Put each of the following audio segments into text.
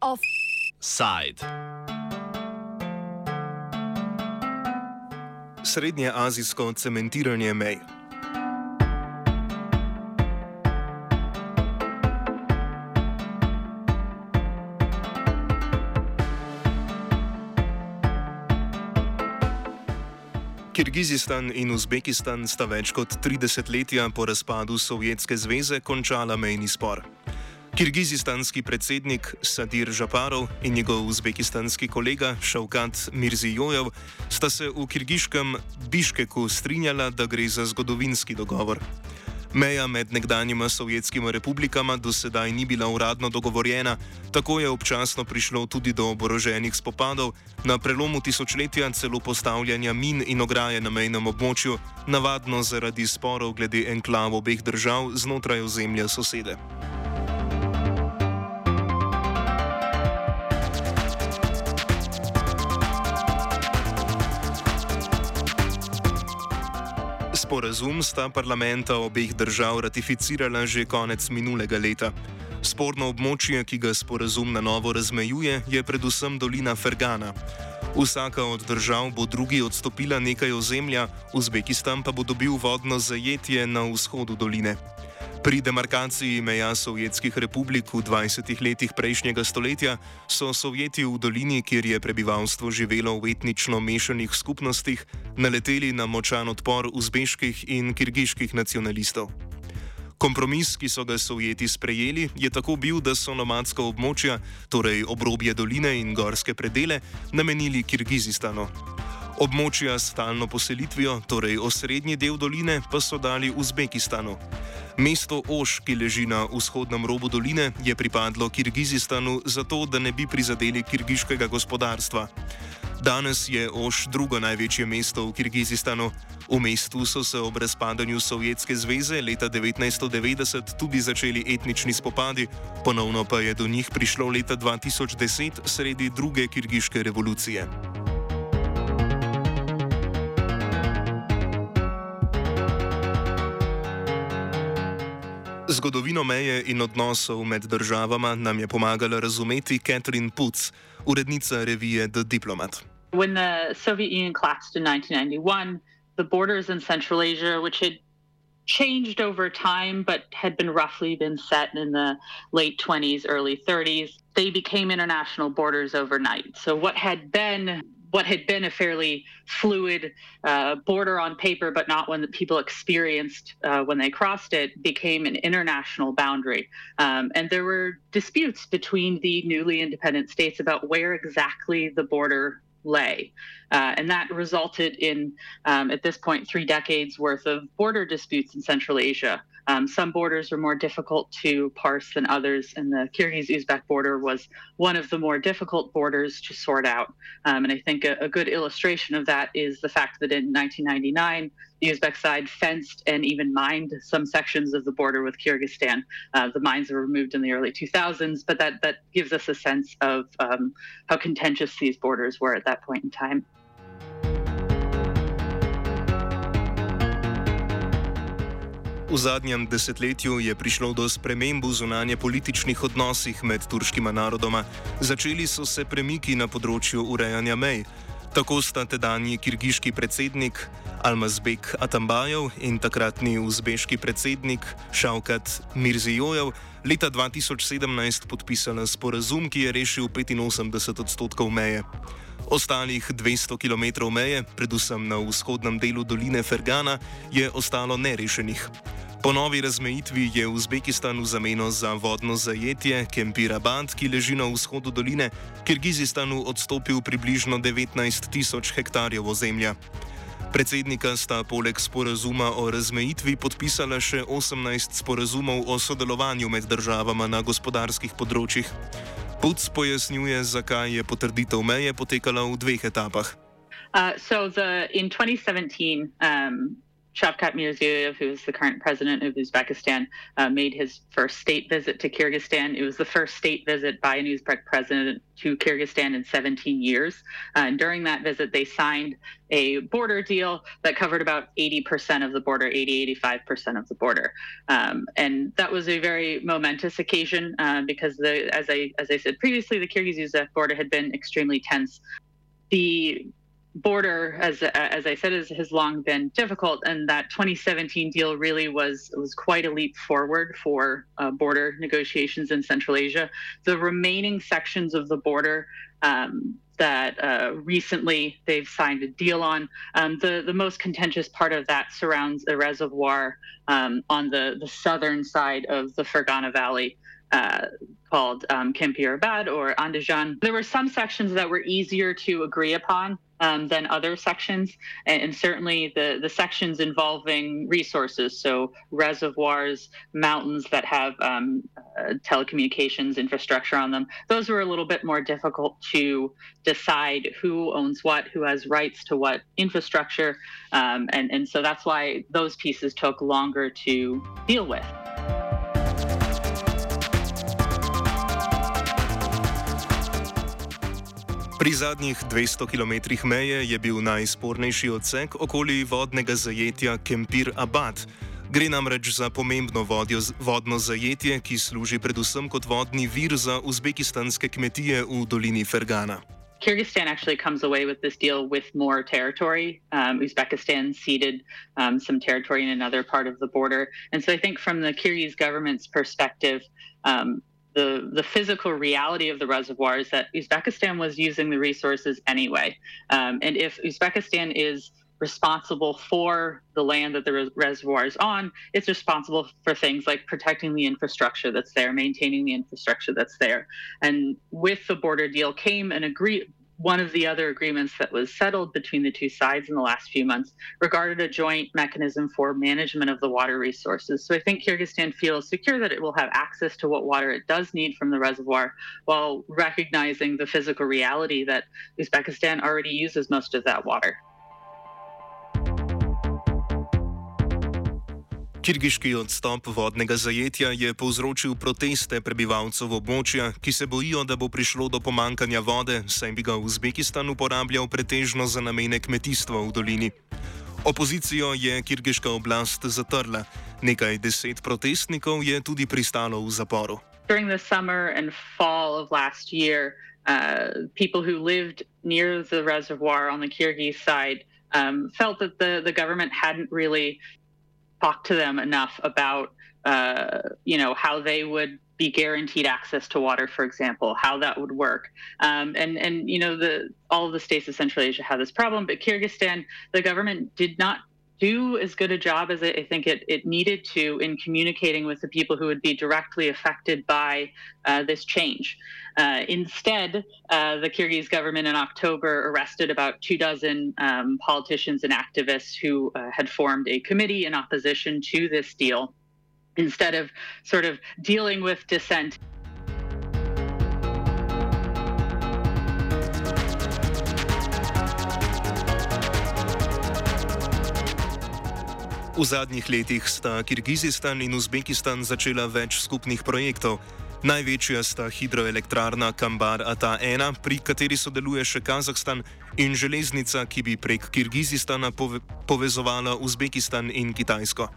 Offside. Srednje azijsko cementiranje mej. Kirgizistan in Uzbekistan sta več kot 30 letja po razpadu Sovjetske zveze končala mejni spor. Kirgizistanski predsednik Sadir Žaparov in njegov uzbekistanski kolega Šavkat Mirzijojev sta se v kirgiškem Biškeku strinjala, da gre za zgodovinski dogovor. Meja med nekdanjima sovjetskima republikama do sedaj ni bila uradno dogovorjena, tako je občasno prišlo tudi do oboroženih spopadov, na prelomu tisočletja celo postavljanja min in ograje na mejnem območju, navadno zaradi sporov glede enklav obeh držav znotraj ozemlja sosede. Sporazum sta parlamenta obeh držav ratificirala že konec minulega leta. Sporno območje, ki ga sporazum na novo razmejuje, je predvsem dolina Fergana. Vsaka od držav bo drugi odstopila nekaj ozemlja, Uzbekistan pa bo dobil vodno zajetje na vzhodu doline. Pri demarkaciji meja Sovjetskih republik v 20 letih prejšnjega stoletja so Sovjeti v dolini, kjer je prebivalstvo živelo v etnično mešanih skupnostih, naleteli na močan odpor uzbeških in kirgiških nacionalistov. Kompromis, ki so ga Sovjeti sprejeli, je tako bil, da so nomadska območja, torej obrobje doline in gorske predele, namenili Kirgizistanu. Območja s stalno poselitvijo, torej osrednji del doline, pa so dali Uzbekistanu. Mesto Oš, ki leži na vzhodnem robu doline, je pripadlo Kirgizistanu zato, da ne bi prizadeli kirgiškega gospodarstva. Danes je Oš drugo največje mesto v Kirgizistanu. V mestu so se ob razpadanju Sovjetske zveze leta 1990 tudi začeli etnični spopadi, ponovno pa je do njih prišlo leta 2010 sredi druge kirgiške revolucije. Zgodovino meje in odnosov med državama nam je pomagala razumeti Catherine Putz, urednica revije The Diplomat. When the Soviet Union collapsed in 1991, the borders in Central Asia, which had changed over time but had been roughly been set in the late 20s, early 30s, they became international borders overnight. So what had been what had been a fairly fluid uh, border on paper, but not one that people experienced uh, when they crossed it, became an international boundary. Um, and there were disputes between the newly independent states about where exactly the border lay. Uh, and that resulted in, um, at this point, three decades worth of border disputes in Central Asia. Um, some borders were more difficult to parse than others, and the Kyrgyz Uzbek border was one of the more difficult borders to sort out. Um, and I think a, a, good illustration of that is the fact that in 1999, the Uzbek side fenced and even mined some sections of the border with Kyrgyzstan. Uh, the mines were removed in the early 2000s, but that, that gives us a sense of um, how contentious these borders were at that point in time. V zadnjem desetletju je prišlo do sprememb v zunanje političnih odnosih med turškima narodoma. Začeli so se premiki na področju urejanja mej. Tako sta tedajni kirgiški predsednik Almazbek Atambajev in takratni uzbeški predsednik Šavkat Mirzijojev leta 2017 podpisala sporazum, ki je rešil 85 odstotkov meje. Ostalih 200 km meje, predvsem na vzhodnem delu doline Fergana, je ostalo nerešenih. Po novi razmejitvi je Uzbekistan v zameno za vodno zajetje Kempirabat, ki leži na vzhodu doline, Kirgizistanu odstopil približno 19 tisoč hektarjev ozemlja. Predsednika sta poleg sporazuma o razmejitvi podpisala še 18 sporazumov o sodelovanju med državama na gospodarskih področjih. Puc pojasnjuje, zakaj je potrditev meje potekala v dveh etapah. Uh, so the, in 2017, um, Shavkat Mirziyoyev, who is the current president of Uzbekistan, uh, made his first state visit to Kyrgyzstan. It was the first state visit by an Uzbek president to Kyrgyzstan in 17 years. Uh, and during that visit, they signed a border deal that covered about 80% of the border, 80, 85% of the border. Um, and that was a very momentous occasion uh, because, the, as, I, as I said previously, the Kyrgyz Uzbek border had been extremely tense. The border, as as I said, is, has long been difficult, and that 2017 deal really was was quite a leap forward for uh, border negotiations in Central Asia. The remaining sections of the border. Um, that uh, recently they've signed a deal on. Um, the the most contentious part of that surrounds a reservoir um, on the the southern side of the Fergana Valley. Uh, called um, or Andijan. There were some sections that were easier to agree upon um, than other sections, and, and, certainly the, the sections involving resources, so reservoirs, mountains that have um, uh, telecommunications infrastructure on them, those were a little bit more difficult to decide who owns what, who has rights to what infrastructure, um, and, and so that's why those pieces took longer to deal with. Pri zadnjih 200 km meje je bil najspornejši odsek okoli vodnega zajetja Kempir Abad. Gre namreč za pomembno vodjo, vodno zajetje, ki služi predvsem kot vodni vir za uzbekistanske kmetije v dolini Fergana. Kyrgyzstan actually comes away with this deal with more territory. Um, Uzbekistan ceded um, some territory in another part of the border. And so I think from the Kyrgyz government's perspective, um, the, the physical reality of the reservoir is that Uzbekistan was using the resources anyway. Um, and if Uzbekistan is responsible for the land that the res- reservoir is on, it's responsible for things like protecting the infrastructure that's there, maintaining the infrastructure that's there. And with the border deal came an agree one of the other agreements that was settled between the two sides in the last few months regarded a joint mechanism for management of the water resources. So I think Kyrgyzstan feels secure that it will have access to what water it does need from the reservoir while recognizing the physical reality that Uzbekistan already uses most of that water. Kirgiški odstop vodnega zajetja je povzročil proteste prebivalcev območja, ki se bojijo, da bo prišlo do pomankanja vode, saj bi ga Uzbekistan uporabljal pretežno za namene kmetijstva v dolini. Opozicijo je kirgiška oblast zatrla, nekaj deset protestnikov je tudi pristalo v zaporu. During the summer and fall of last year, uh, people who lived near the reservoir on the Kyrgyz side um, felt that the, the government hadn't really talk to them enough about uh, you know how they would be guaranteed access to water, for example, how that would work. Um, and and you know the all of the states of Central Asia have this problem, but Kyrgyzstan, the government did not do as good a job as I think it, it needed to in communicating with the people who would be directly affected by uh, this change. Uh, instead, uh, the Kyrgyz government in October arrested about two dozen um, politicians and activists who uh, had formed a committee in opposition to this deal instead of sort of dealing with dissent. V zadnjih letih sta Kirgizistan in Uzbekistan začela več skupnih projektov. Največja sta hidroelektrarna Kambar ATA-1, pri kateri sodeluje še Kazahstan, in železnica, ki bi prek Kirgizistana pove povezovala Uzbekistan in Kitajsko.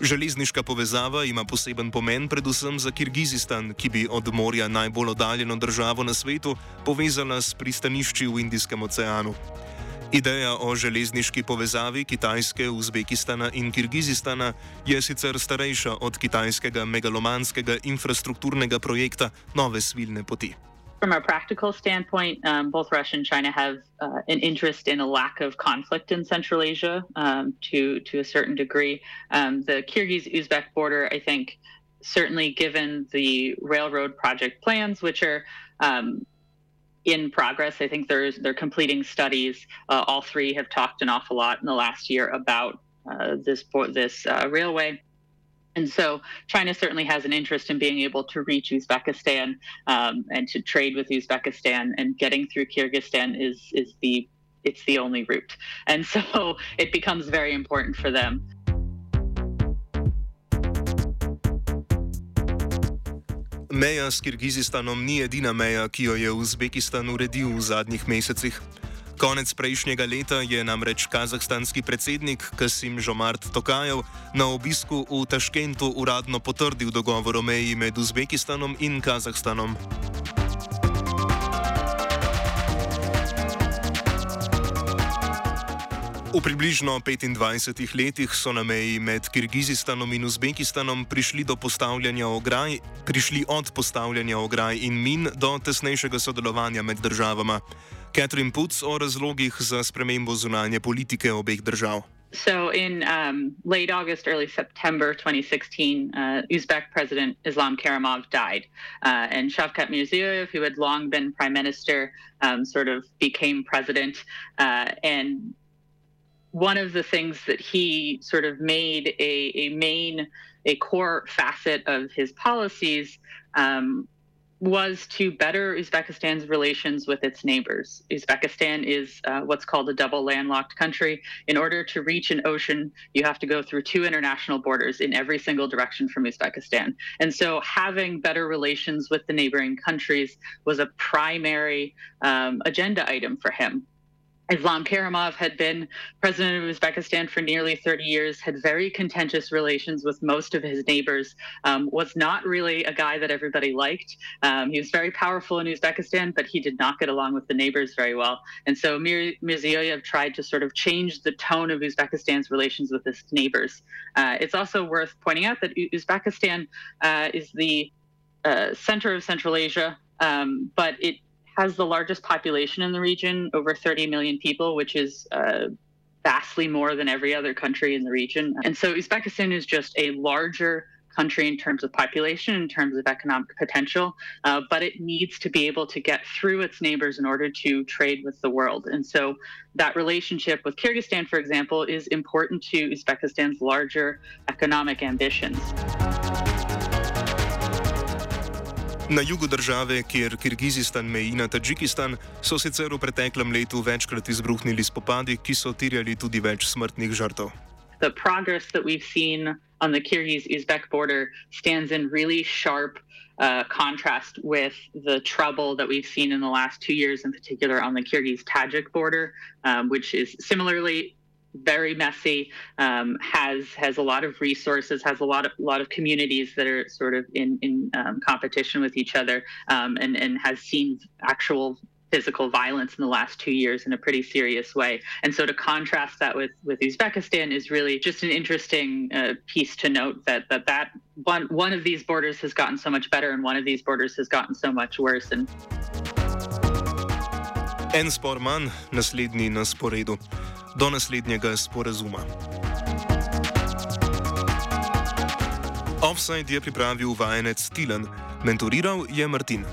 Železniška povezava ima poseben pomen predvsem za Kirgizistan, ki bi od morja najbolj oddaljeno državo na svetu povezala s pristanišči v Indijskem oceanu. Ideja o železniški povezavi Kitajske, Uzbekistana in Kirgizistana je sicer starejša od kitajskega megalomanskega infrastrukturnega projekta Nove svilne poti. From a practical standpoint, um, both Russia and China have uh, an interest in a lack of conflict in Central Asia um, to, to a certain degree. Um, the Kyrgyz Uzbek border, I think, certainly given the railroad project plans, which are um, in progress. I think there's they're completing studies. Uh, all three have talked an awful lot in the last year about uh, this this uh, railway. And so China certainly has an interest in being able to reach Uzbekistan um, and to trade with Uzbekistan. And getting through Kyrgyzstan is is the it's the only route. And so it becomes very important for them. Meja s Kirgizistanom ni edina meja, ki jo je Uzbekistan uredil v zadnjih mesecih. Konec prejšnjega leta je namreč kazahstanski predsednik Kasim Žomart Tokajev na obisku v Taškentu uradno potrdil dogovor o meji med Uzbekistanom in Kazahstanom. V približno 25 letih so na meji med Kirgizistanom in Uzbekistanom prišli, ograj, prišli od postavljanja ograj in min do tesnejšega sodelovanja med državama. Catherine Putz o razlogih za spremembo zunanje politike obeh držav. So, in um, late August, early September 2016, uh, Uzbek President Islam Karimov died. Uh, and Shavkat Mirziyoyev, who had long been prime minister, um, sort of became president. Uh, and one of the things that he sort of made a, a main, a core facet of his policies um, was to better Uzbekistan's relations with its neighbors. Uzbekistan is uh, what's called a double landlocked country. In order to reach an ocean, you have to go through two international borders in every single direction from Uzbekistan. And so having better relations with the neighboring countries was a primary um, agenda item for him. Islam Karimov had been president of Uzbekistan for nearly 30 years, had very contentious relations with most of his neighbors, um, was not really a guy that everybody liked. Um, he was very powerful in Uzbekistan, but he did not get along with the neighbors very well. And so Mir- Mirziyoyev tried to sort of change the tone of Uzbekistan's relations with its neighbors. Uh, it's also worth pointing out that Uzbekistan uh, is the uh, center of Central Asia, um, but it has the largest population in the region, over 30 million people, which is uh, vastly more than every other country in the region. And so Uzbekistan is just a larger country in terms of population, in terms of economic potential, uh, but it needs to be able to get through its neighbors in order to trade with the world. And so that relationship with Kyrgyzstan, for example, is important to Uzbekistan's larger economic ambitions. Na jugu države, kjer Kirgizistan meji na Tadžikistan, so sicer v preteklem letu večkrat izbruhnili spopadi, ki so tirjali tudi več smrtnih žrtev. The progress that we've seen on the Kyrgyz Uzbek border stands in really sharp uh, contrast with the trouble that we've seen in the last two years, in particular on the Kyrgyz Tajik border, um, which is similarly very messy, um, has has a lot of resources, has a lot of lot of communities that are sort of in in um, competition with each other, um, and and has seen actual physical violence in the last two years in a pretty serious way. And so to contrast that with with Uzbekistan is really just an interesting uh, piece to note that that that one one of these borders has gotten so much better, and one of these borders has gotten so much worse. And En spor manj, naslednji na sporedu. Do naslednjega sporazuma. Offside je pripravil vajenec Tilan, mentoriral je Martin.